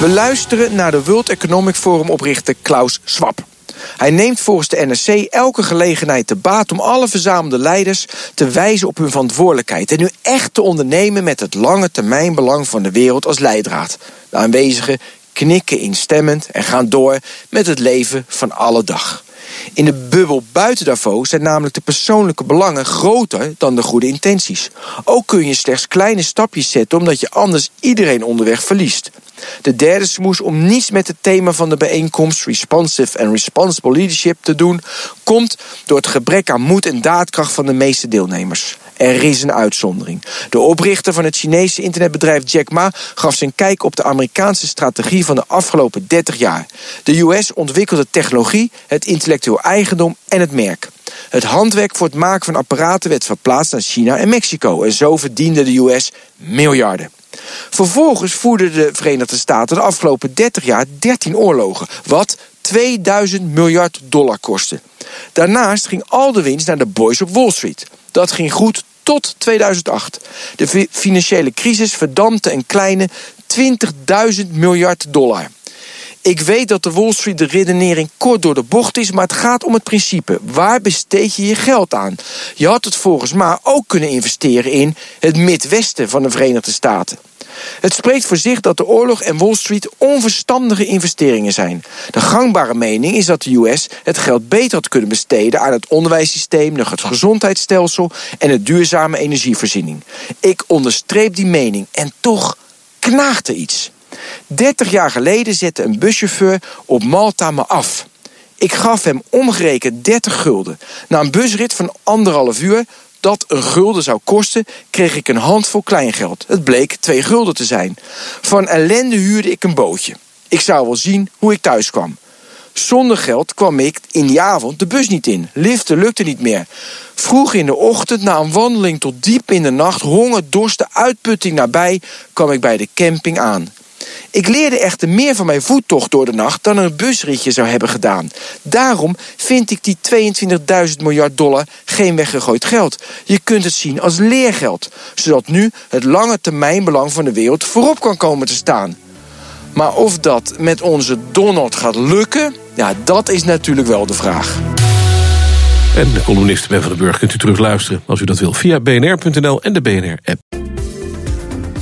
We luisteren naar de World Economic Forum oprichter Klaus Schwab. Hij neemt volgens de NRC elke gelegenheid te baat om alle verzamelde leiders te wijzen op hun verantwoordelijkheid en nu echt te ondernemen met het lange termijnbelang van de wereld als leidraad. De aanwezigen knikken instemmend en gaan door met het leven van alle dag. In de bubbel buiten Davos zijn namelijk de persoonlijke belangen groter dan de goede intenties. Ook kun je slechts kleine stapjes zetten omdat je anders iedereen onderweg verliest. De derde smoes om niets met het thema van de bijeenkomst Responsive and Responsible Leadership te doen, komt door het gebrek aan moed en daadkracht van de meeste deelnemers. Er is een uitzondering. De oprichter van het Chinese internetbedrijf Jack Ma gaf zijn kijk op de Amerikaanse strategie van de afgelopen 30 jaar. De US ontwikkelde technologie, het intellectueel eigendom en het merk. Het handwerk voor het maken van apparaten werd verplaatst naar China en Mexico en zo verdiende de US miljarden. Vervolgens voerden de Verenigde Staten de afgelopen 30 jaar 13 oorlogen, wat 2000 miljard dollar kostte. Daarnaast ging al de winst naar de boys op Wall Street. Dat ging goed tot 2008. De financiële crisis verdampte een kleine 20.000 miljard dollar. Ik weet dat de Wall Street de redenering kort door de bocht is, maar het gaat om het principe. Waar besteed je je geld aan? Je had het volgens mij ook kunnen investeren in het Midwesten van de Verenigde Staten. Het spreekt voor zich dat de oorlog en Wall Street onverstandige investeringen zijn. De gangbare mening is dat de US het geld beter had kunnen besteden aan het onderwijssysteem, het gezondheidsstelsel en het duurzame energievoorziening. Ik onderstreep die mening en toch knaagt er iets. 30 jaar geleden zette een buschauffeur op Malta me af. Ik gaf hem omgerekend 30 gulden. Na een busrit van anderhalf uur dat een gulden zou kosten, kreeg ik een handvol kleingeld. Het bleek twee gulden te zijn. Van ellende huurde ik een bootje. Ik zou wel zien hoe ik thuis kwam. Zonder geld kwam ik in die avond de bus niet in. Liften lukte niet meer. Vroeg in de ochtend, na een wandeling tot diep in de nacht, honger, dorst, de uitputting nabij, kwam ik bij de camping aan. Ik leerde echter meer van mijn voettocht door de nacht dan een busritje zou hebben gedaan. Daarom vind ik die 22.000 miljard dollar geen weggegooid geld. Je kunt het zien als leergeld, zodat nu het lange termijnbelang van de wereld voorop kan komen te staan. Maar of dat met onze Donald gaat lukken, ja, dat is natuurlijk wel de vraag. En de columnist Ben van den Burg kunt u terugluisteren als u dat wil via bnr.nl en de BNR-app.